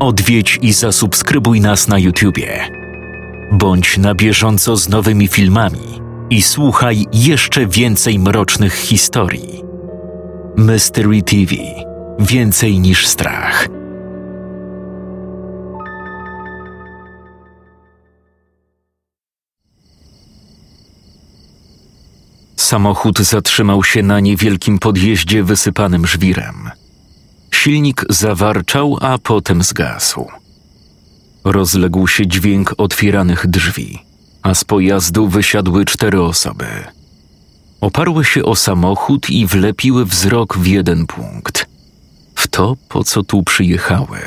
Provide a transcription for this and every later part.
Odwiedź i zasubskrybuj nas na YouTubie. Bądź na bieżąco z nowymi filmami i słuchaj jeszcze więcej mrocznych historii. Mystery TV Więcej niż strach. Samochód zatrzymał się na niewielkim podjeździe wysypanym żwirem. Silnik zawarczał, a potem zgasł. Rozległ się dźwięk otwieranych drzwi, a z pojazdu wysiadły cztery osoby. Oparły się o samochód i wlepiły wzrok w jeden punkt w to, po co tu przyjechały.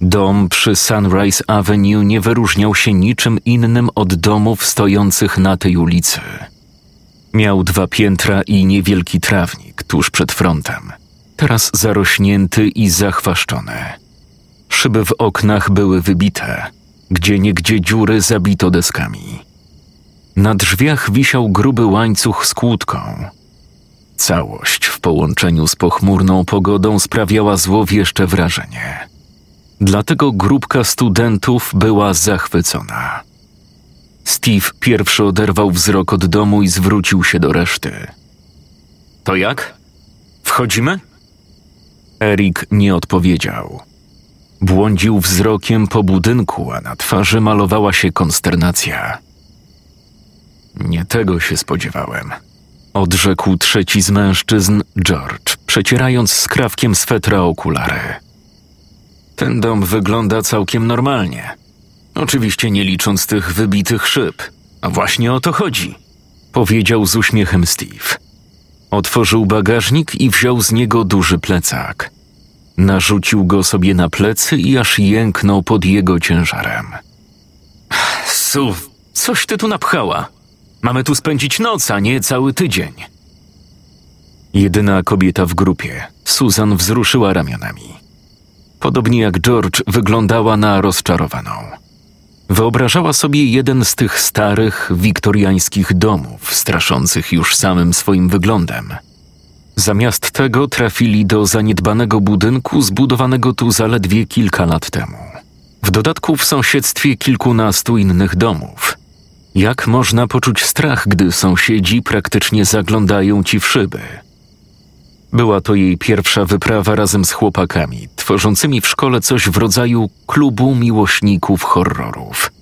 Dom przy Sunrise Avenue nie wyróżniał się niczym innym od domów stojących na tej ulicy. Miał dwa piętra i niewielki trawnik tuż przed frontem, teraz zarośnięty i zachwaszczony. Szyby w oknach były wybite, gdzie niegdzie dziury zabito deskami. Na drzwiach wisiał gruby łańcuch z kłódką. Całość w połączeniu z pochmurną pogodą sprawiała złowieszcze wrażenie. Dlatego grupka studentów była zachwycona. Steve pierwszy oderwał wzrok od domu i zwrócił się do reszty. To jak? Wchodzimy? Erik nie odpowiedział. Błądził wzrokiem po budynku, a na twarzy malowała się konsternacja. Nie tego się spodziewałem. Odrzekł trzeci z mężczyzn, George, przecierając skrawkiem swetra okulary. Ten dom wygląda całkiem normalnie. Oczywiście nie licząc tych wybitych szyb. A właśnie o to chodzi, powiedział z uśmiechem Steve. Otworzył bagażnik i wziął z niego duży plecak. Narzucił go sobie na plecy i aż jęknął pod jego ciężarem. Su, coś ty tu napchała. Mamy tu spędzić noc, a nie cały tydzień. Jedyna kobieta w grupie, Susan, wzruszyła ramionami. Podobnie jak George, wyglądała na rozczarowaną. Wyobrażała sobie jeden z tych starych, wiktoriańskich domów, straszących już samym swoim wyglądem. Zamiast tego trafili do zaniedbanego budynku zbudowanego tu zaledwie kilka lat temu. W dodatku w sąsiedztwie kilkunastu innych domów. Jak można poczuć strach, gdy sąsiedzi praktycznie zaglądają ci w szyby? Była to jej pierwsza wyprawa razem z chłopakami, tworzącymi w szkole coś w rodzaju klubu miłośników horrorów.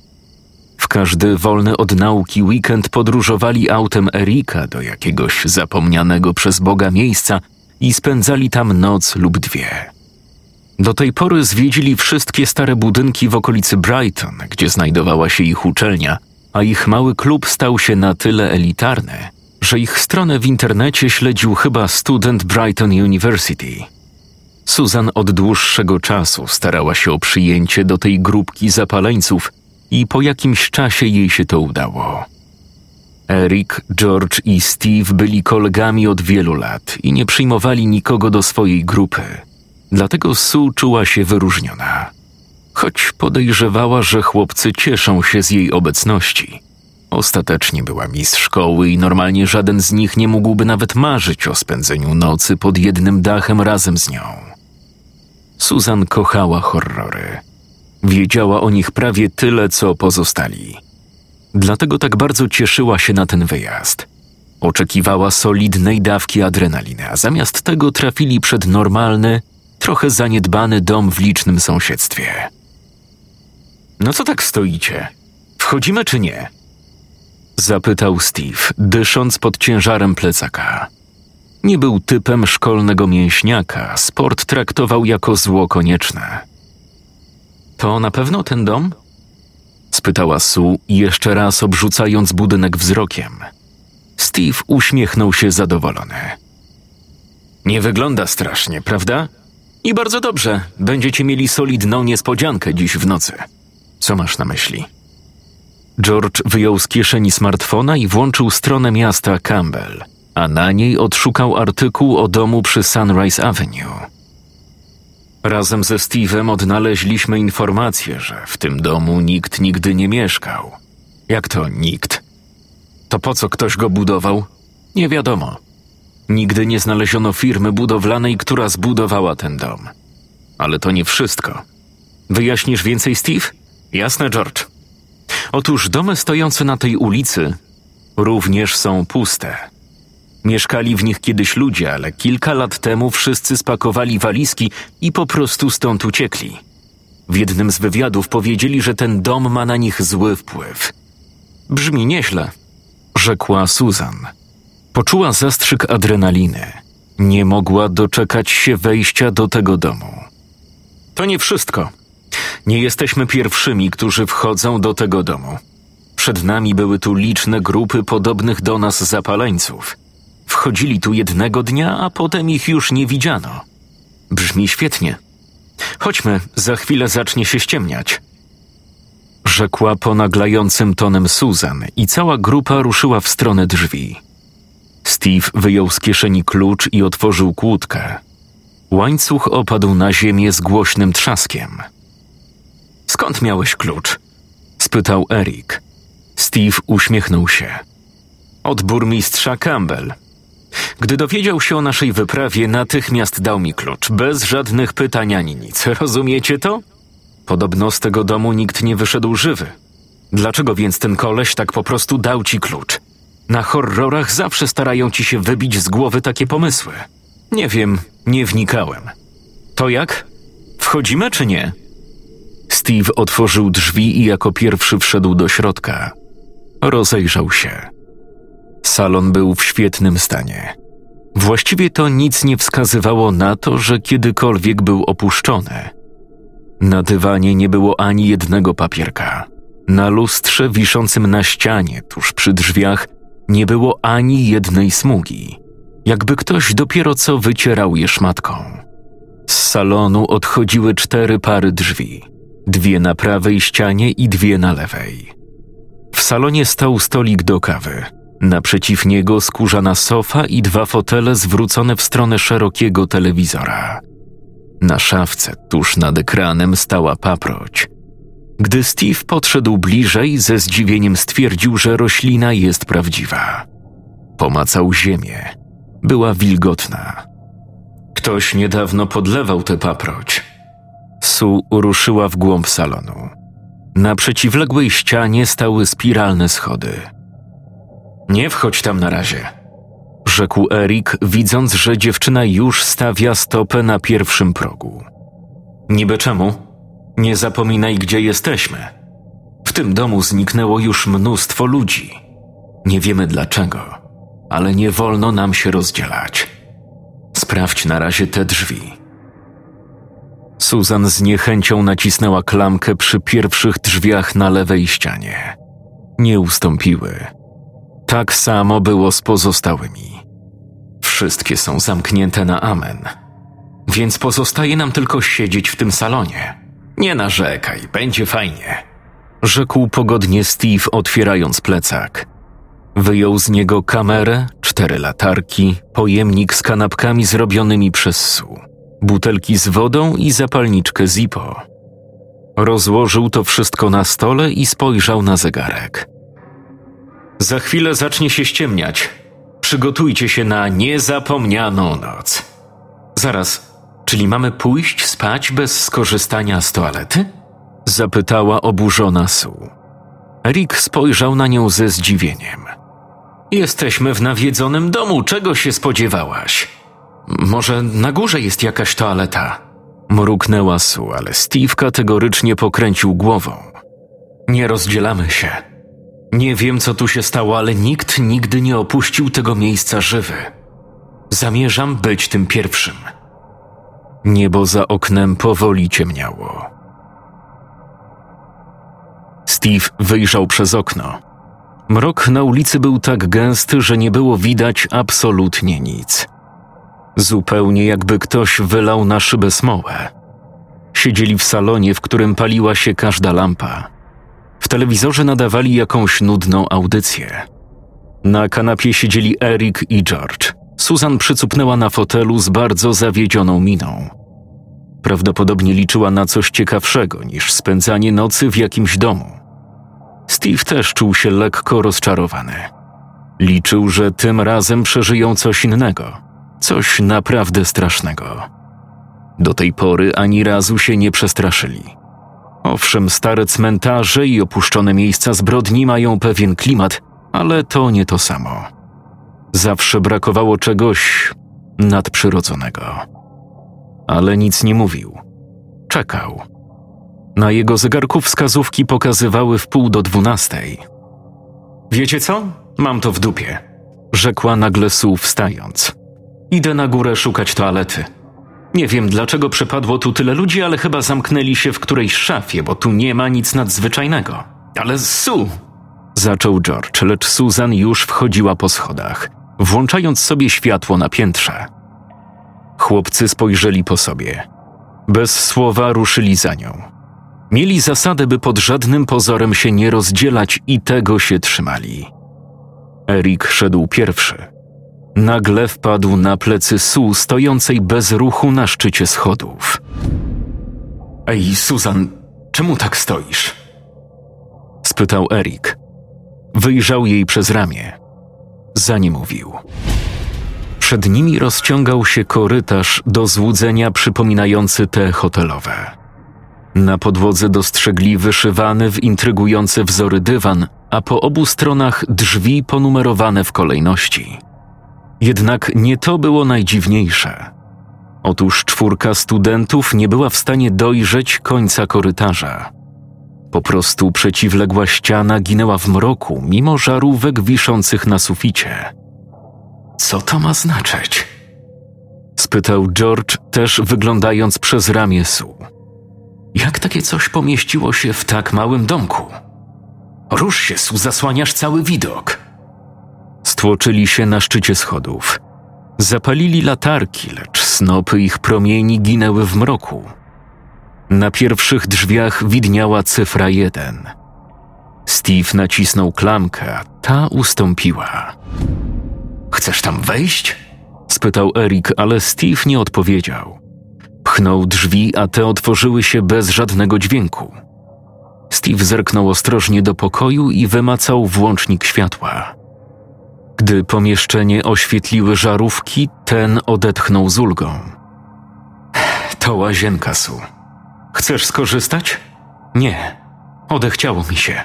W każdy wolny od nauki weekend podróżowali autem Erika do jakiegoś zapomnianego przez Boga miejsca i spędzali tam noc lub dwie. Do tej pory zwiedzili wszystkie stare budynki w okolicy Brighton, gdzie znajdowała się ich uczelnia, a ich mały klub stał się na tyle elitarny, że ich stronę w internecie śledził chyba student Brighton University. Susan od dłuższego czasu starała się o przyjęcie do tej grupki zapaleńców i po jakimś czasie jej się to udało. Eric, George i Steve byli kolegami od wielu lat i nie przyjmowali nikogo do swojej grupy. Dlatego Sue czuła się wyróżniona. Choć podejrzewała, że chłopcy cieszą się z jej obecności. Ostatecznie była mistrz szkoły i normalnie żaden z nich nie mógłby nawet marzyć o spędzeniu nocy pod jednym dachem razem z nią. Susan kochała horrory. Wiedziała o nich prawie tyle, co pozostali. Dlatego tak bardzo cieszyła się na ten wyjazd. Oczekiwała solidnej dawki adrenaliny, a zamiast tego trafili przed normalny, trochę zaniedbany dom w licznym sąsiedztwie. No co tak stoicie? Wchodzimy czy nie? Zapytał Steve, dysząc pod ciężarem plecaka. Nie był typem szkolnego mięśniaka, sport traktował jako zło konieczne. To na pewno ten dom? spytała Sue, jeszcze raz obrzucając budynek wzrokiem. Steve uśmiechnął się zadowolony. Nie wygląda strasznie, prawda? I bardzo dobrze, będziecie mieli solidną niespodziankę dziś w nocy. Co masz na myśli? George wyjął z kieszeni smartfona i włączył stronę miasta Campbell, a na niej odszukał artykuł o domu przy Sunrise Avenue. Razem ze Steve'em odnaleźliśmy informację, że w tym domu nikt nigdy nie mieszkał. Jak to nikt? To po co ktoś go budował? Nie wiadomo. Nigdy nie znaleziono firmy budowlanej, która zbudowała ten dom. Ale to nie wszystko. Wyjaśnisz więcej, Steve? Jasne, George. Otóż domy stojące na tej ulicy również są puste. Mieszkali w nich kiedyś ludzie, ale kilka lat temu wszyscy spakowali walizki i po prostu stąd uciekli. W jednym z wywiadów powiedzieli, że ten dom ma na nich zły wpływ. Brzmi nieźle, rzekła Susan. Poczuła zastrzyk adrenaliny. Nie mogła doczekać się wejścia do tego domu. To nie wszystko. Nie jesteśmy pierwszymi, którzy wchodzą do tego domu. Przed nami były tu liczne grupy podobnych do nas zapaleńców. Wchodzili tu jednego dnia, a potem ich już nie widziano. Brzmi świetnie. Chodźmy, za chwilę zacznie się ściemniać. Rzekła ponaglającym tonem Susan i cała grupa ruszyła w stronę drzwi. Steve wyjął z kieszeni klucz i otworzył kłódkę. Łańcuch opadł na ziemię z głośnym trzaskiem. Skąd miałeś klucz? spytał Eric. Steve uśmiechnął się. Od burmistrza Campbell. Gdy dowiedział się o naszej wyprawie, natychmiast dał mi klucz, bez żadnych pytań ani nic. Rozumiecie to? Podobno z tego domu nikt nie wyszedł żywy. Dlaczego więc ten koleś tak po prostu dał ci klucz? Na horrorach zawsze starają ci się wybić z głowy takie pomysły. Nie wiem, nie wnikałem. To jak? Wchodzimy czy nie? Steve otworzył drzwi i jako pierwszy wszedł do środka. Rozejrzał się. Salon był w świetnym stanie. Właściwie to nic nie wskazywało na to, że kiedykolwiek był opuszczony. Na dywanie nie było ani jednego papierka. Na lustrze wiszącym na ścianie, tuż przy drzwiach, nie było ani jednej smugi, jakby ktoś dopiero co wycierał je szmatką. Z salonu odchodziły cztery pary drzwi, dwie na prawej ścianie i dwie na lewej. W salonie stał stolik do kawy. Naprzeciw niego skórzana sofa i dwa fotele zwrócone w stronę szerokiego telewizora. Na szafce tuż nad ekranem stała paproć. Gdy Steve podszedł bliżej, ze zdziwieniem stwierdził, że roślina jest prawdziwa. Pomacał ziemię. Była wilgotna. Ktoś niedawno podlewał tę paproć. Su ruszyła w głąb salonu. Na przeciwległej ścianie stały spiralne schody. Nie wchodź tam na razie, rzekł Erik, widząc, że dziewczyna już stawia stopę na pierwszym progu. Niby czemu? Nie zapominaj, gdzie jesteśmy. W tym domu zniknęło już mnóstwo ludzi. Nie wiemy dlaczego, ale nie wolno nam się rozdzielać. Sprawdź na razie te drzwi. Susan z niechęcią nacisnęła klamkę przy pierwszych drzwiach na lewej ścianie. Nie ustąpiły. Tak samo było z pozostałymi. Wszystkie są zamknięte na amen. Więc pozostaje nam tylko siedzieć w tym salonie. Nie narzekaj, będzie fajnie. Rzekł pogodnie Steve, otwierając plecak. Wyjął z niego kamerę, cztery latarki, pojemnik z kanapkami zrobionymi przez Su, butelki z wodą i zapalniczkę Zippo. Rozłożył to wszystko na stole i spojrzał na zegarek. Za chwilę zacznie się ściemniać. Przygotujcie się na niezapomnianą noc. Zaraz, czyli mamy pójść spać bez skorzystania z toalety? Zapytała oburzona Su. Rick spojrzał na nią ze zdziwieniem. Jesteśmy w nawiedzonym domu, czego się spodziewałaś? Może na górze jest jakaś toaleta? Mruknęła Su, ale Steve kategorycznie pokręcił głową. Nie rozdzielamy się. Nie wiem, co tu się stało, ale nikt nigdy nie opuścił tego miejsca żywy. Zamierzam być tym pierwszym. Niebo za oknem powoli ciemniało. Steve wyjrzał przez okno. Mrok na ulicy był tak gęsty, że nie było widać absolutnie nic. Zupełnie jakby ktoś wylał na szybę smołę. Siedzieli w salonie, w którym paliła się każda lampa. W telewizorze nadawali jakąś nudną audycję. Na kanapie siedzieli Eric i George. Susan przycupnęła na fotelu z bardzo zawiedzioną miną. Prawdopodobnie liczyła na coś ciekawszego niż spędzanie nocy w jakimś domu. Steve też czuł się lekko rozczarowany. Liczył, że tym razem przeżyją coś innego, coś naprawdę strasznego. Do tej pory ani razu się nie przestraszyli. Owszem, stare cmentarze i opuszczone miejsca zbrodni mają pewien klimat, ale to nie to samo. Zawsze brakowało czegoś nadprzyrodzonego. Ale nic nie mówił. Czekał. Na jego zegarku wskazówki pokazywały w pół do dwunastej. Wiecie co? Mam to w dupie, rzekła nagle Sue wstając. Idę na górę szukać toalety. Nie wiem, dlaczego przepadło tu tyle ludzi, ale chyba zamknęli się w którejś szafie, bo tu nie ma nic nadzwyczajnego. Ale Sue! Zaczął George, lecz Susan już wchodziła po schodach, włączając sobie światło na piętrze. Chłopcy spojrzeli po sobie. Bez słowa ruszyli za nią. Mieli zasadę, by pod żadnym pozorem się nie rozdzielać i tego się trzymali. Erik szedł pierwszy. Nagle wpadł na plecy Su stojącej bez ruchu na szczycie schodów. Ej, Susan, czemu tak stoisz? spytał Erik. Wyjrzał jej przez ramię. Zanim mówił. Przed nimi rozciągał się korytarz do złudzenia przypominający te hotelowe. Na podłodze dostrzegli wyszywany w intrygujące wzory dywan, a po obu stronach drzwi ponumerowane w kolejności. Jednak nie to było najdziwniejsze. Otóż czwórka studentów nie była w stanie dojrzeć końca korytarza. Po prostu przeciwległa ściana ginęła w mroku, mimo żarówek wiszących na suficie. Co to ma znaczyć? spytał George, też wyglądając przez ramię Su. Jak takie coś pomieściło się w tak małym domku? Rusz się, Su, zasłaniasz cały widok. Stłoczyli się na szczycie schodów. Zapalili latarki, lecz snopy ich promieni ginęły w mroku. Na pierwszych drzwiach widniała cyfra jeden. Steve nacisnął klamkę, ta ustąpiła. Chcesz tam wejść? spytał Erik, ale Steve nie odpowiedział. Pchnął drzwi, a te otworzyły się bez żadnego dźwięku. Steve zerknął ostrożnie do pokoju i wymacał włącznik światła. Gdy pomieszczenie oświetliły żarówki, ten odetchnął z ulgą. To łazienka, Su. Chcesz skorzystać? Nie. Odechciało mi się.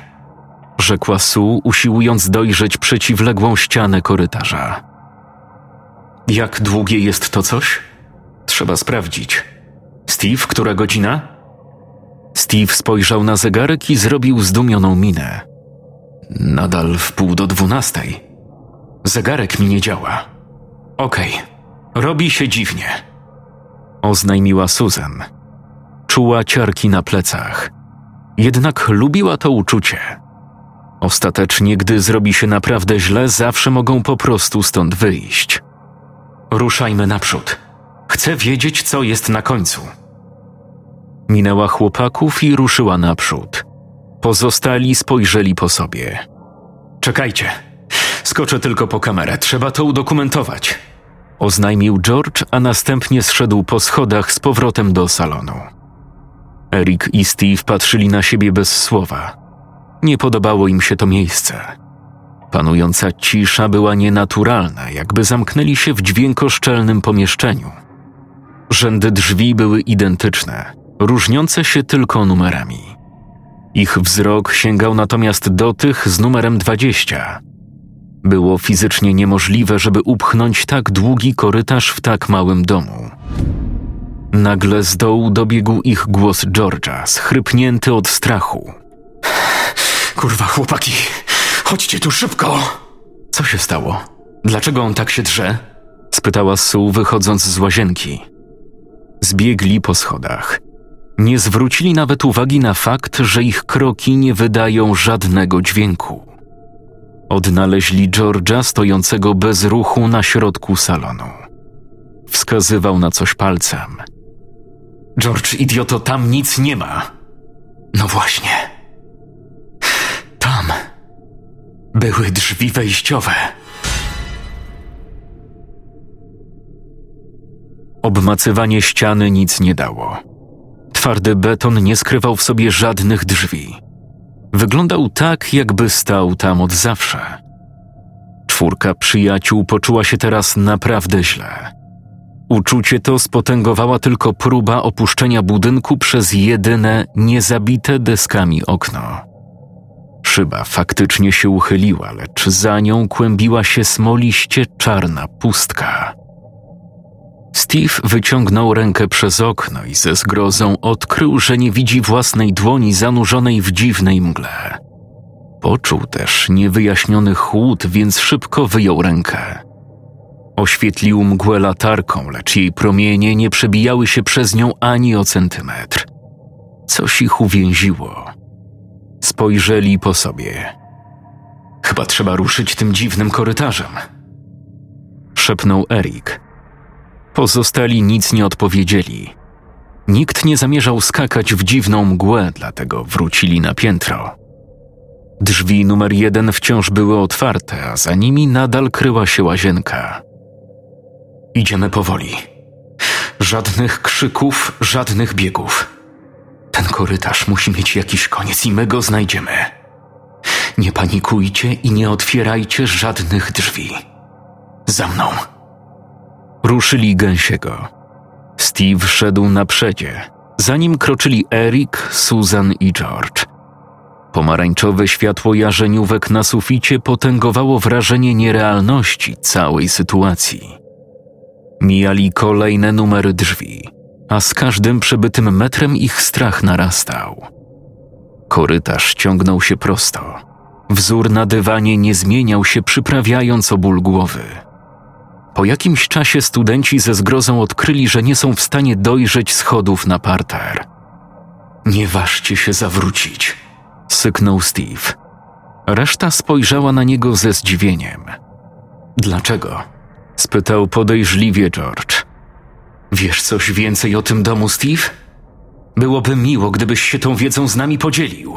Rzekła Su, usiłując dojrzeć przeciwległą ścianę korytarza. Jak długie jest to coś? Trzeba sprawdzić. Steve, która godzina? Steve spojrzał na zegarek i zrobił zdumioną minę. Nadal w pół do dwunastej. Zegarek mi nie działa. Okej, okay. robi się dziwnie. Oznajmiła Susan. Czuła ciarki na plecach. Jednak lubiła to uczucie. Ostatecznie, gdy zrobi się naprawdę źle, zawsze mogą po prostu stąd wyjść. Ruszajmy naprzód. Chcę wiedzieć, co jest na końcu. Minęła chłopaków i ruszyła naprzód. Pozostali spojrzeli po sobie. Czekajcie, Skoczę tylko po kamerę, trzeba to udokumentować. Oznajmił George, a następnie zszedł po schodach z powrotem do salonu. Eric i Steve patrzyli na siebie bez słowa. Nie podobało im się to miejsce. Panująca cisza była nienaturalna, jakby zamknęli się w dźwiękoszczelnym pomieszczeniu. Rzędy drzwi były identyczne, różniące się tylko numerami. Ich wzrok sięgał natomiast do tych z numerem 20, było fizycznie niemożliwe, żeby upchnąć tak długi korytarz w tak małym domu. Nagle z dołu dobiegł ich głos George'a, schrypnięty od strachu. Kurwa, chłopaki, chodźcie tu szybko! Co się stało? Dlaczego on tak się drze? spytała Sue, wychodząc z łazienki. Zbiegli po schodach. Nie zwrócili nawet uwagi na fakt, że ich kroki nie wydają żadnego dźwięku. Odnaleźli George'a stojącego bez ruchu na środku salonu. Wskazywał na coś palcem. George, idioto, tam nic nie ma. No właśnie. Tam były drzwi wejściowe. Obmacywanie ściany nic nie dało. Twardy beton nie skrywał w sobie żadnych drzwi. Wyglądał tak, jakby stał tam od zawsze. Czwórka przyjaciół poczuła się teraz naprawdę źle. Uczucie to spotęgowała tylko próba opuszczenia budynku przez jedyne niezabite deskami okno. Szyba faktycznie się uchyliła, lecz za nią kłębiła się smoliście czarna pustka. Steve wyciągnął rękę przez okno i ze zgrozą odkrył, że nie widzi własnej dłoni zanurzonej w dziwnej mgle. Poczuł też niewyjaśniony chłód, więc szybko wyjął rękę. Oświetlił mgłę latarką, lecz jej promienie nie przebijały się przez nią ani o centymetr. Coś ich uwięziło. Spojrzeli po sobie. Chyba trzeba ruszyć tym dziwnym korytarzem. Szepnął Erik. Pozostali nic nie odpowiedzieli. Nikt nie zamierzał skakać w dziwną mgłę, dlatego wrócili na piętro. Drzwi numer jeden wciąż były otwarte, a za nimi nadal kryła się łazienka. Idziemy powoli. Żadnych krzyków, żadnych biegów. Ten korytarz musi mieć jakiś koniec i my go znajdziemy. Nie panikujcie i nie otwierajcie żadnych drzwi. Za mną. Ruszyli gęsiego. Steve szedł na przedzie. Za nim kroczyli Eric, Susan i George. Pomarańczowe światło jarzeniówek na suficie potęgowało wrażenie nierealności całej sytuacji. Mijali kolejne numery drzwi, a z każdym przebytym metrem ich strach narastał. Korytarz ciągnął się prosto. Wzór na dywanie nie zmieniał się, przyprawiając o ból głowy. Po jakimś czasie studenci ze zgrozą odkryli, że nie są w stanie dojrzeć schodów na parter. Nie ważcie się zawrócić, syknął Steve. Reszta spojrzała na niego ze zdziwieniem. Dlaczego? spytał podejrzliwie George. Wiesz coś więcej o tym domu, Steve? Byłoby miło, gdybyś się tą wiedzą z nami podzielił.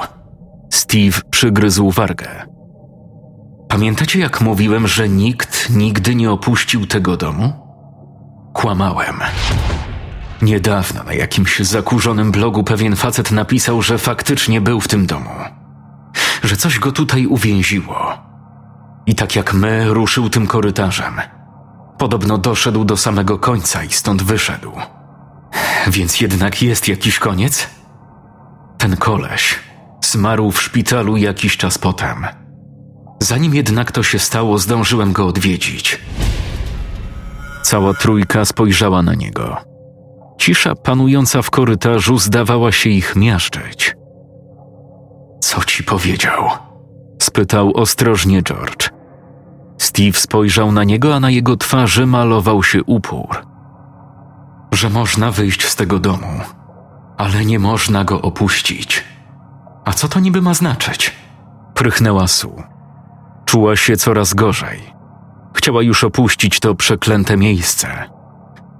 Steve przygryzł wargę. Pamiętacie, jak mówiłem, że nikt nigdy nie opuścił tego domu? Kłamałem. Niedawno na jakimś zakurzonym blogu pewien facet napisał, że faktycznie był w tym domu. Że coś go tutaj uwięziło. I tak jak my, ruszył tym korytarzem. Podobno doszedł do samego końca i stąd wyszedł. Więc jednak jest jakiś koniec? Ten koleś zmarł w szpitalu jakiś czas potem. Zanim jednak to się stało, zdążyłem go odwiedzić. Cała trójka spojrzała na niego. Cisza panująca w korytarzu zdawała się ich miażdżyć. Co ci powiedział? spytał ostrożnie George. Steve spojrzał na niego, a na jego twarzy malował się upór. Że można wyjść z tego domu, ale nie można go opuścić. A co to niby ma znaczyć? Prychnęła Su. Czuła się coraz gorzej. Chciała już opuścić to przeklęte miejsce.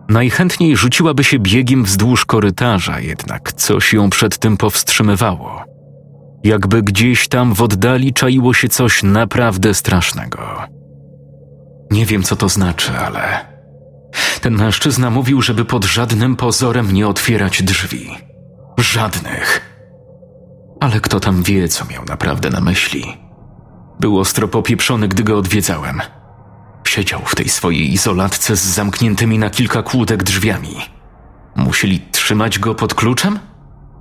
Najchętniej rzuciłaby się biegiem wzdłuż korytarza, jednak coś ją przed tym powstrzymywało. Jakby gdzieś tam w oddali czaiło się coś naprawdę strasznego. Nie wiem, co to znaczy, ale. Ten mężczyzna mówił, żeby pod żadnym pozorem nie otwierać drzwi. Żadnych. Ale kto tam wie, co miał naprawdę na myśli? Był ostro popieprzony, gdy go odwiedzałem. Siedział w tej swojej izolatce z zamkniętymi na kilka kłódek drzwiami. Musieli trzymać go pod kluczem?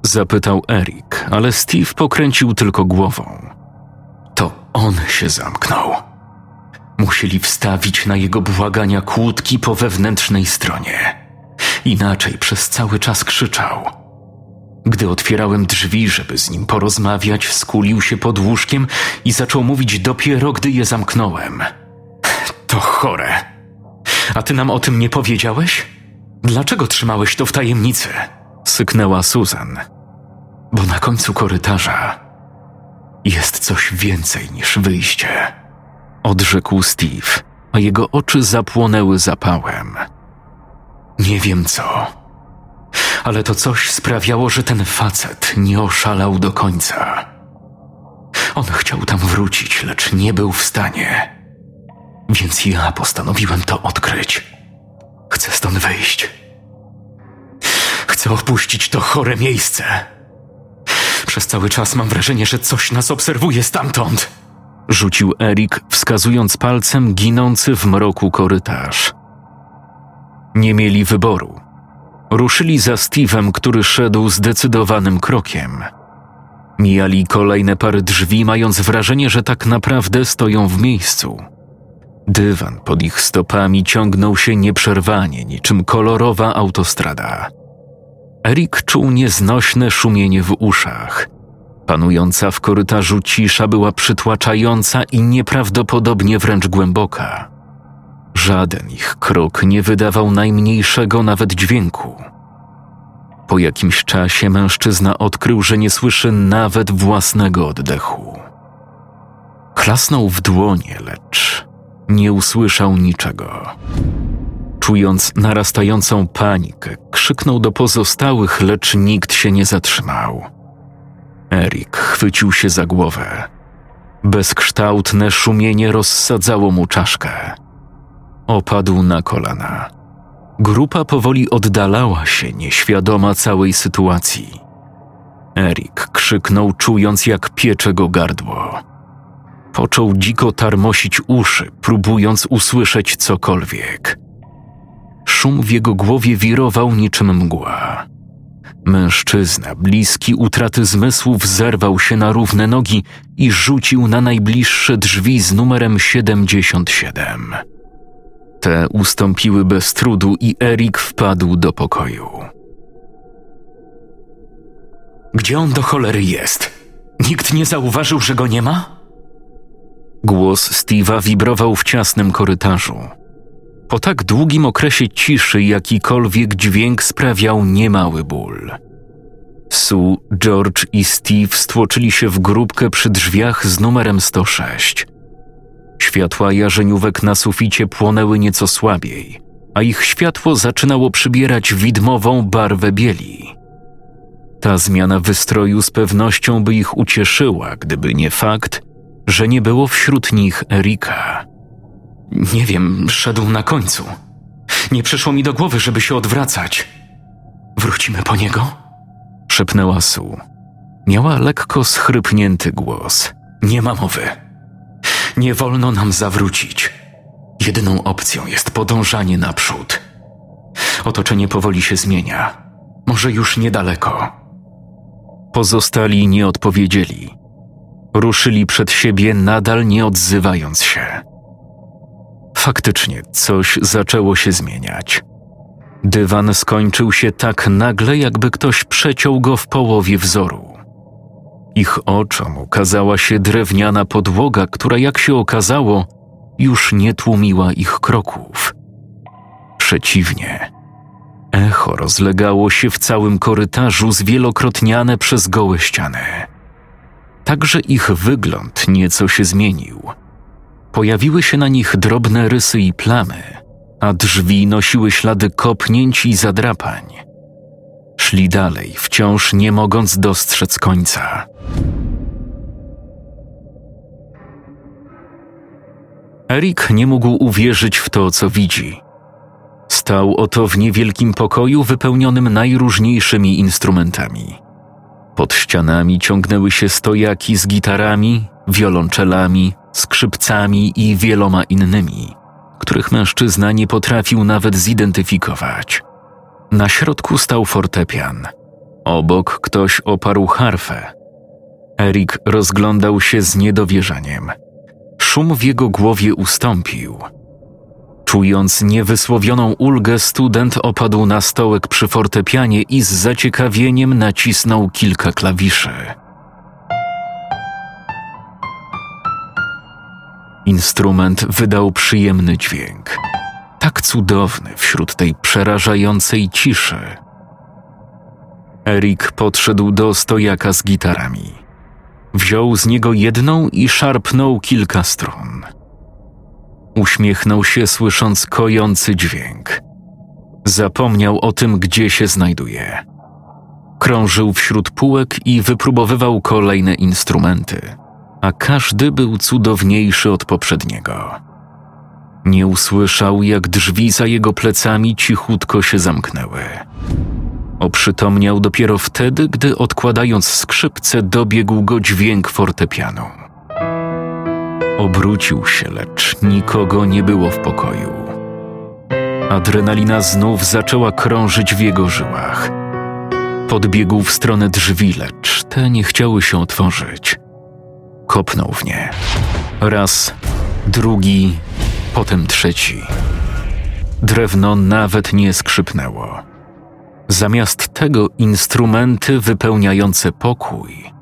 Zapytał Erik, ale Steve pokręcił tylko głową. To on się zamknął. Musieli wstawić na jego błagania kłódki po wewnętrznej stronie. Inaczej przez cały czas krzyczał. Gdy otwierałem drzwi, żeby z nim porozmawiać, skulił się pod łóżkiem i zaczął mówić dopiero, gdy je zamknąłem. To chore. A ty nam o tym nie powiedziałeś? Dlaczego trzymałeś to w tajemnicy? Syknęła Susan. Bo na końcu korytarza jest coś więcej niż wyjście. Odrzekł Steve, a jego oczy zapłonęły zapałem. Nie wiem co, ale to coś sprawiało, że ten facet nie oszalał do końca. On chciał tam wrócić, lecz nie był w stanie. Więc ja postanowiłem to odkryć. Chcę stąd wyjść. Chcę opuścić to chore miejsce. Przez cały czas mam wrażenie, że coś nas obserwuje stamtąd. Rzucił Erik, wskazując palcem ginący w mroku korytarz. Nie mieli wyboru. Ruszyli za Steve'em, który szedł zdecydowanym krokiem. Mijali kolejne pary drzwi, mając wrażenie, że tak naprawdę stoją w miejscu. Dywan pod ich stopami ciągnął się nieprzerwanie, niczym kolorowa autostrada. Erik czuł nieznośne szumienie w uszach. Panująca w korytarzu cisza była przytłaczająca i nieprawdopodobnie wręcz głęboka. Żaden ich krok nie wydawał najmniejszego nawet dźwięku. Po jakimś czasie mężczyzna odkrył, że nie słyszy nawet własnego oddechu. Klasnął w dłonie, lecz nie usłyszał niczego. Czując narastającą panikę, krzyknął do pozostałych, lecz nikt się nie zatrzymał. Erik chwycił się za głowę. Bezkształtne szumienie rozsadzało mu czaszkę. Opadł na kolana. Grupa powoli oddalała się, nieświadoma całej sytuacji. Erik krzyknął, czując jak piecze go gardło. Począł dziko tarmosić uszy, próbując usłyszeć cokolwiek. Szum w jego głowie wirował niczym mgła. Mężczyzna, bliski utraty zmysłów, zerwał się na równe nogi i rzucił na najbliższe drzwi z numerem 77. Te ustąpiły bez trudu i Erik wpadł do pokoju. Gdzie on do cholery jest? Nikt nie zauważył, że go nie ma? Głos Steve'a wibrował w ciasnym korytarzu. Po tak długim okresie ciszy jakikolwiek dźwięk sprawiał niemały ból. Sue, George i Steve stłoczyli się w grupkę przy drzwiach z numerem 106. Światła jarzeniówek na suficie płonęły nieco słabiej, a ich światło zaczynało przybierać widmową barwę bieli. Ta zmiana wystroju z pewnością by ich ucieszyła, gdyby nie fakt, że nie było wśród nich Erika. Nie wiem, szedł na końcu. Nie przyszło mi do głowy, żeby się odwracać. Wrócimy po niego? szepnęła Su. Miała lekko schrypnięty głos. Nie ma mowy. Nie wolno nam zawrócić. Jedyną opcją jest podążanie naprzód. Otoczenie powoli się zmienia. Może już niedaleko. Pozostali nie odpowiedzieli. Ruszyli przed siebie, nadal nie odzywając się. Faktycznie coś zaczęło się zmieniać. Dywan skończył się tak nagle, jakby ktoś przeciął go w połowie wzoru. Ich oczom ukazała się drewniana podłoga, która, jak się okazało, już nie tłumiła ich kroków. Przeciwnie, echo rozlegało się w całym korytarzu, zwielokrotniane przez gołe ściany. Także ich wygląd nieco się zmienił. Pojawiły się na nich drobne rysy i plamy, a drzwi nosiły ślady kopnięć i zadrapań. Szli dalej, wciąż nie mogąc dostrzec końca. Erik nie mógł uwierzyć w to, co widzi. Stał oto w niewielkim pokoju wypełnionym najróżniejszymi instrumentami. Pod ścianami ciągnęły się stojaki z gitarami, wiolonczelami, skrzypcami i wieloma innymi, których mężczyzna nie potrafił nawet zidentyfikować. Na środku stał fortepian. Obok ktoś oparł harfę. Erik rozglądał się z niedowierzaniem. Szum w jego głowie ustąpił. Czując niewysłowioną ulgę, student opadł na stołek przy fortepianie i z zaciekawieniem nacisnął kilka klawiszy. Instrument wydał przyjemny dźwięk, tak cudowny wśród tej przerażającej ciszy. Erik podszedł do stojaka z gitarami. Wziął z niego jedną i szarpnął kilka strun. Uśmiechnął się, słysząc kojący dźwięk. Zapomniał o tym, gdzie się znajduje. Krążył wśród półek i wypróbowywał kolejne instrumenty, a każdy był cudowniejszy od poprzedniego. Nie usłyszał, jak drzwi za jego plecami cichutko się zamknęły. Oprzytomniał dopiero wtedy, gdy odkładając skrzypce, dobiegł go dźwięk fortepianu. Obrócił się, lecz nikogo nie było w pokoju. Adrenalina znów zaczęła krążyć w jego żyłach. Podbiegł w stronę drzwi, lecz te nie chciały się otworzyć. Kopnął w nie. Raz, drugi, potem trzeci. Drewno nawet nie skrzypnęło. Zamiast tego instrumenty wypełniające pokój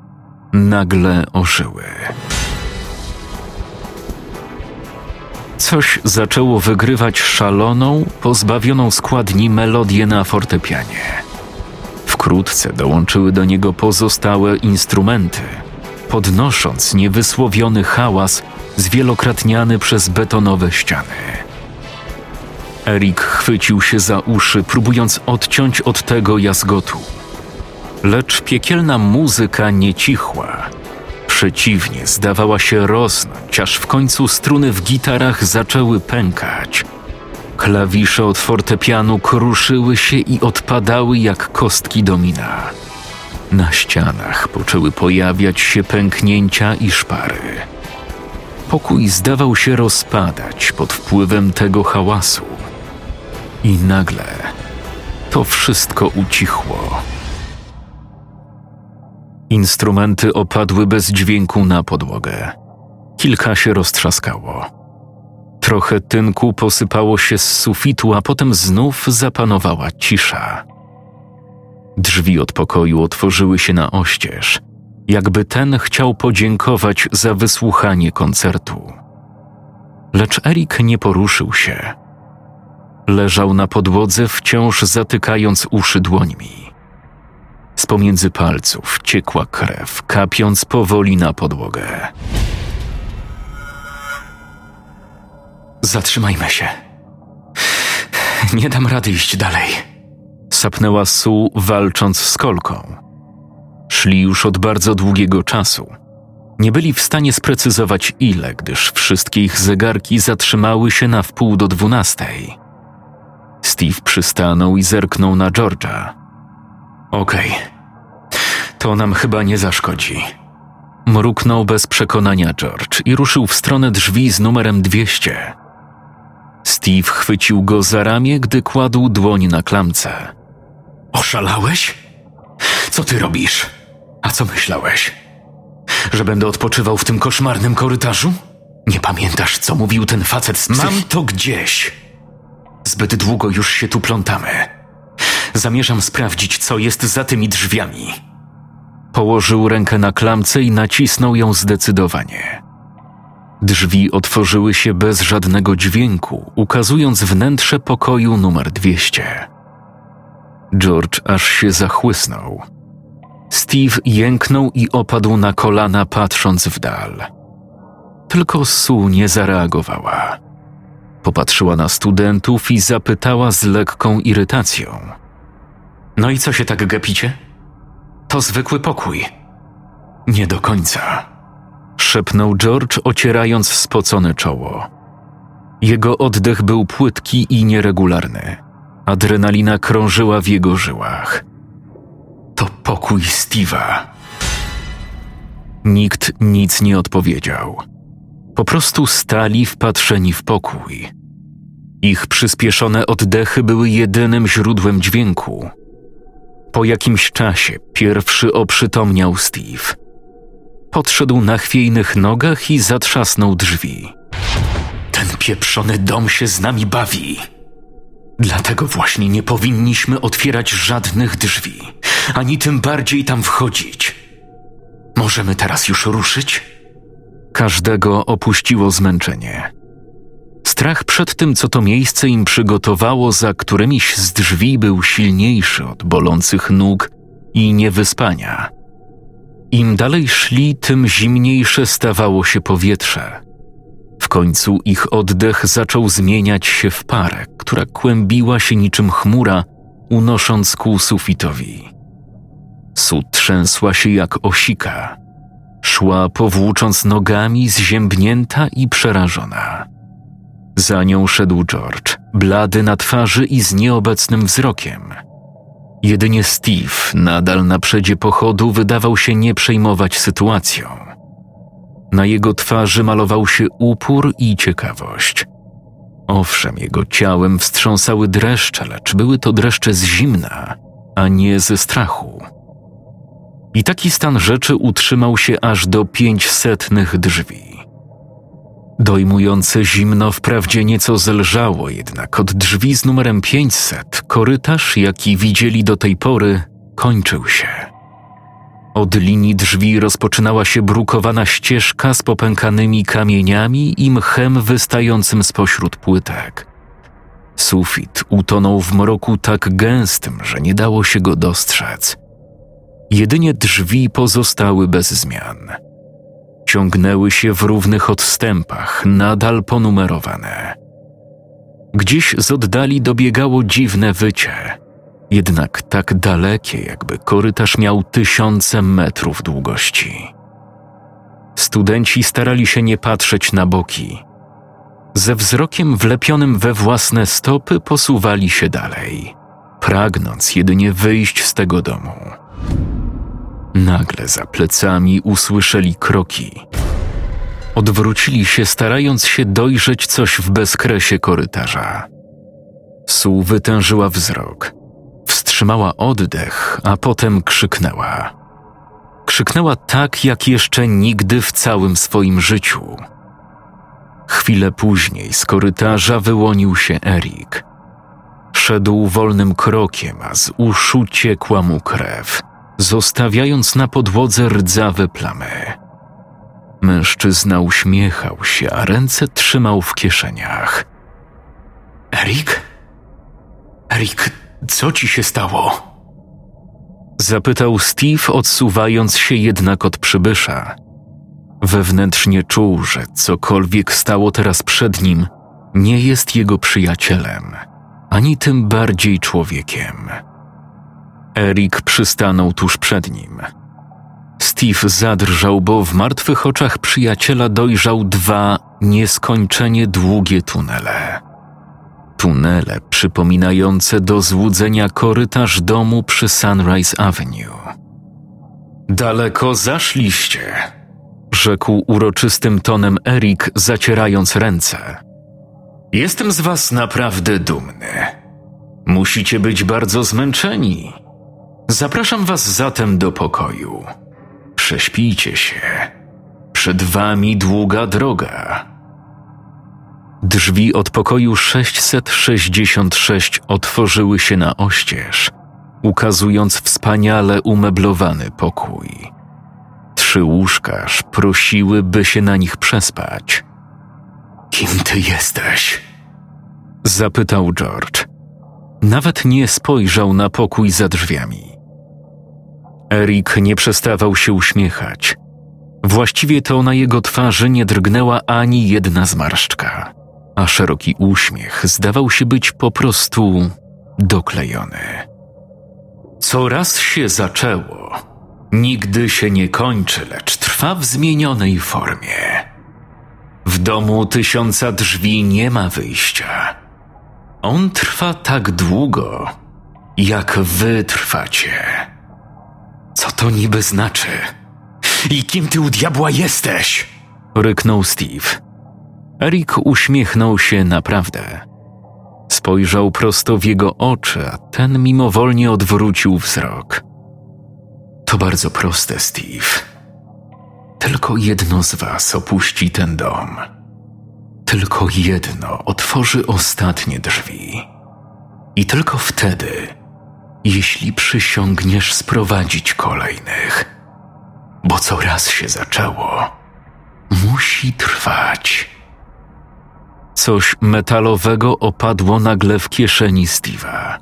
nagle ożyły. Coś zaczęło wygrywać szaloną, pozbawioną składni melodię na fortepianie. Wkrótce dołączyły do niego pozostałe instrumenty, podnosząc niewysłowiony hałas zwielokrotniany przez betonowe ściany. Erik chwycił się za uszy, próbując odciąć od tego jazgotu. Lecz piekielna muzyka nie cichła. Przeciwnie, zdawała się rosnąć, aż w końcu struny w gitarach zaczęły pękać. Klawisze od fortepianu kruszyły się i odpadały jak kostki domina. Na ścianach poczęły pojawiać się pęknięcia i szpary. Pokój zdawał się rozpadać pod wpływem tego hałasu. I nagle to wszystko ucichło. Instrumenty opadły bez dźwięku na podłogę. Kilka się roztrzaskało. Trochę tynku posypało się z sufitu, a potem znów zapanowała cisza. Drzwi od pokoju otworzyły się na oścież, jakby ten chciał podziękować za wysłuchanie koncertu. Lecz Erik nie poruszył się. Leżał na podłodze, wciąż zatykając uszy dłońmi. Z pomiędzy palców ciekła krew, kapiąc powoli na podłogę. Zatrzymajmy się. Nie dam rady iść dalej. Sapnęła Su, walcząc z kolką. Szli już od bardzo długiego czasu. Nie byli w stanie sprecyzować ile, gdyż wszystkie ich zegarki zatrzymały się na wpół do dwunastej. Steve przystanął i zerknął na George'a. Okej, okay. to nam chyba nie zaszkodzi. Mruknął bez przekonania George i ruszył w stronę drzwi z numerem 200. Steve chwycił go za ramię, gdy kładł dłoń na klamce. Oszalałeś? Co ty robisz? A co myślałeś? Że będę odpoczywał w tym koszmarnym korytarzu? Nie pamiętasz, co mówił ten facet z psych... Mam to gdzieś. Zbyt długo już się tu plątamy. Zamierzam sprawdzić, co jest za tymi drzwiami. Położył rękę na klamce i nacisnął ją zdecydowanie. Drzwi otworzyły się bez żadnego dźwięku, ukazując wnętrze pokoju numer 200. George aż się zachłysnął. Steve jęknął i opadł na kolana, patrząc w dal. Tylko Sue nie zareagowała. Popatrzyła na studentów i zapytała z lekką irytacją. No i co się tak gapicie? To zwykły pokój. Nie do końca. Szepnął George, ocierając spocone czoło. Jego oddech był płytki i nieregularny. Adrenalina krążyła w jego żyłach. To pokój Steve'a. Nikt nic nie odpowiedział. Po prostu stali wpatrzeni w pokój. Ich przyspieszone oddechy były jedynym źródłem dźwięku. Po jakimś czasie pierwszy oprzytomniał Steve. Podszedł na chwiejnych nogach i zatrzasnął drzwi. Ten pieprzony dom się z nami bawi. Dlatego właśnie nie powinniśmy otwierać żadnych drzwi, ani tym bardziej tam wchodzić. Możemy teraz już ruszyć? Każdego opuściło zmęczenie. Strach przed tym, co to miejsce im przygotowało, za którymiś z drzwi był silniejszy od bolących nóg i niewyspania. Im dalej szli, tym zimniejsze stawało się powietrze. Końcu ich oddech zaczął zmieniać się w parę, która kłębiła się niczym chmura, unosząc ku sufitowi. Sud trzęsła się jak osika. Szła powłócząc nogami, zziębnięta i przerażona. Za nią szedł George, blady na twarzy i z nieobecnym wzrokiem. Jedynie Steve, nadal na przedzie pochodu, wydawał się nie przejmować sytuacją. Na jego twarzy malował się upór i ciekawość. Owszem, jego ciałem wstrząsały dreszcze, lecz były to dreszcze z zimna, a nie ze strachu. I taki stan rzeczy utrzymał się aż do pięćsetnych drzwi. Dojmujące zimno wprawdzie nieco zelżało, jednak od drzwi z numerem 500 korytarz, jaki widzieli do tej pory, kończył się. Od linii drzwi rozpoczynała się brukowana ścieżka z popękanymi kamieniami i mchem wystającym spośród płytek. Sufit utonął w mroku tak gęstym, że nie dało się go dostrzec. Jedynie drzwi pozostały bez zmian. Ciągnęły się w równych odstępach, nadal ponumerowane. Gdzieś z oddali dobiegało dziwne wycie, jednak tak dalekie, jakby korytarz miał tysiące metrów długości. Studenci starali się nie patrzeć na boki. Ze wzrokiem wlepionym we własne stopy posuwali się dalej, pragnąc jedynie wyjść z tego domu. Nagle za plecami usłyszeli kroki. Odwrócili się, starając się dojrzeć coś w bezkresie korytarza. Su wytężyła wzrok, wstrzymała oddech, a potem krzyknęła. Krzyknęła tak, jak jeszcze nigdy w całym swoim życiu. Chwilę później z korytarza wyłonił się Erik. Szedł wolnym krokiem, a z uszu ciekła mu krew zostawiając na podłodze rdzawe plamy. Mężczyzna uśmiechał się, a ręce trzymał w kieszeniach. Erik? Erik, co ci się stało? Zapytał Steve, odsuwając się jednak od przybysza. Wewnętrznie czuł, że cokolwiek stało teraz przed nim, nie jest jego przyjacielem, ani tym bardziej człowiekiem. Erik przystanął tuż przed nim. Steve zadrżał, bo w martwych oczach przyjaciela dojrzał dwa nieskończenie długie tunele. Tunele przypominające do złudzenia korytarz domu przy Sunrise Avenue. Daleko zaszliście, rzekł uroczystym tonem Erik, zacierając ręce. Jestem z was naprawdę dumny. Musicie być bardzo zmęczeni. Zapraszam was zatem do pokoju. Prześpijcie się. Przed wami długa droga. Drzwi od pokoju 666 otworzyły się na oścież, ukazując wspaniale umeblowany pokój. Trzy łóżka prosiły, by się na nich przespać. Kim ty jesteś? Zapytał George. Nawet nie spojrzał na pokój za drzwiami. Erik nie przestawał się uśmiechać. Właściwie to na jego twarzy nie drgnęła ani jedna zmarszczka, a szeroki uśmiech zdawał się być po prostu doklejony. Co raz się zaczęło, nigdy się nie kończy, lecz trwa w zmienionej formie. W domu tysiąca drzwi nie ma wyjścia. On trwa tak długo, jak wy trwacie. Co to niby znaczy? I kim ty u diabła jesteś? ryknął Steve. Erik uśmiechnął się naprawdę. Spojrzał prosto w jego oczy, a ten mimowolnie odwrócił wzrok. To bardzo proste, Steve. Tylko jedno z was opuści ten dom. Tylko jedno otworzy ostatnie drzwi. I tylko wtedy jeśli przysiągniesz sprowadzić kolejnych. Bo co raz się zaczęło, musi trwać. Coś metalowego opadło nagle w kieszeni Steve'a.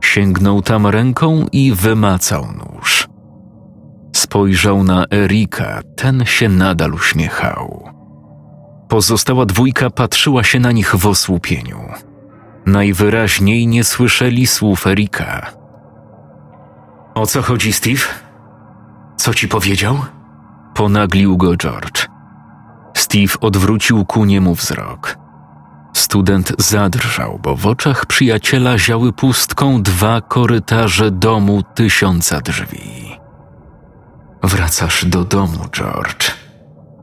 Sięgnął tam ręką i wymacał nóż. Spojrzał na Erika, ten się nadal uśmiechał. Pozostała dwójka patrzyła się na nich w osłupieniu. Najwyraźniej nie słyszeli słów Erika. O co chodzi, Steve? Co ci powiedział? Ponaglił go George. Steve odwrócił ku niemu wzrok. Student zadrżał, bo w oczach przyjaciela ziały pustką dwa korytarze domu tysiąca drzwi. Wracasz do domu, George,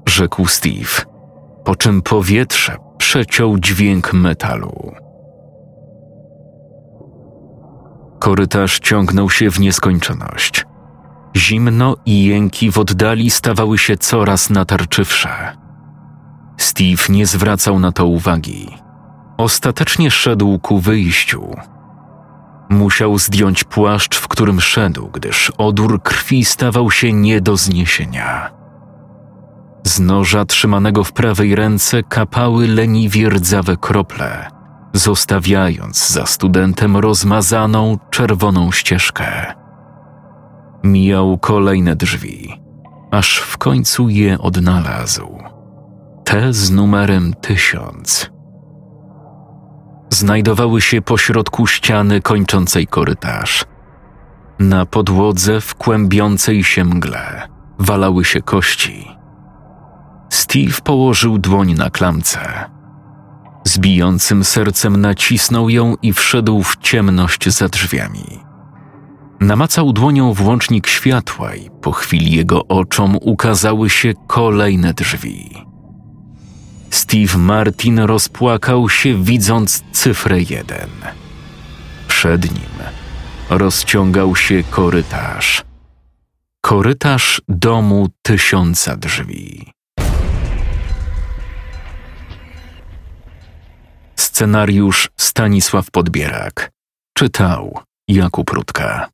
rzekł Steve, po czym powietrze przeciął dźwięk metalu. Korytarz ciągnął się w nieskończoność. Zimno i jęki w oddali stawały się coraz natarczywsze. Steve nie zwracał na to uwagi. Ostatecznie szedł ku wyjściu. Musiał zdjąć płaszcz, w którym szedł, gdyż odór krwi stawał się nie do zniesienia. Z noża trzymanego w prawej ręce kapały leniwie rdzawe krople, zostawiając za studentem rozmazaną czerwoną ścieżkę. Mijał kolejne drzwi, aż w końcu je odnalazł. Te z numerem tysiąc. Znajdowały się pośrodku ściany kończącej korytarz. Na podłodze w kłębiącej się mgle walały się kości. Steve położył dłoń na klamce. Z bijącym sercem nacisnął ją i wszedł w ciemność za drzwiami. Namacał dłonią włącznik światła i po chwili jego oczom ukazały się kolejne drzwi. Steve Martin rozpłakał się, widząc cyfrę jeden. Przed nim rozciągał się korytarz. Korytarz domu tysiąca drzwi. Scenariusz Stanisław Podbierak. Czytał Jakub Rutka.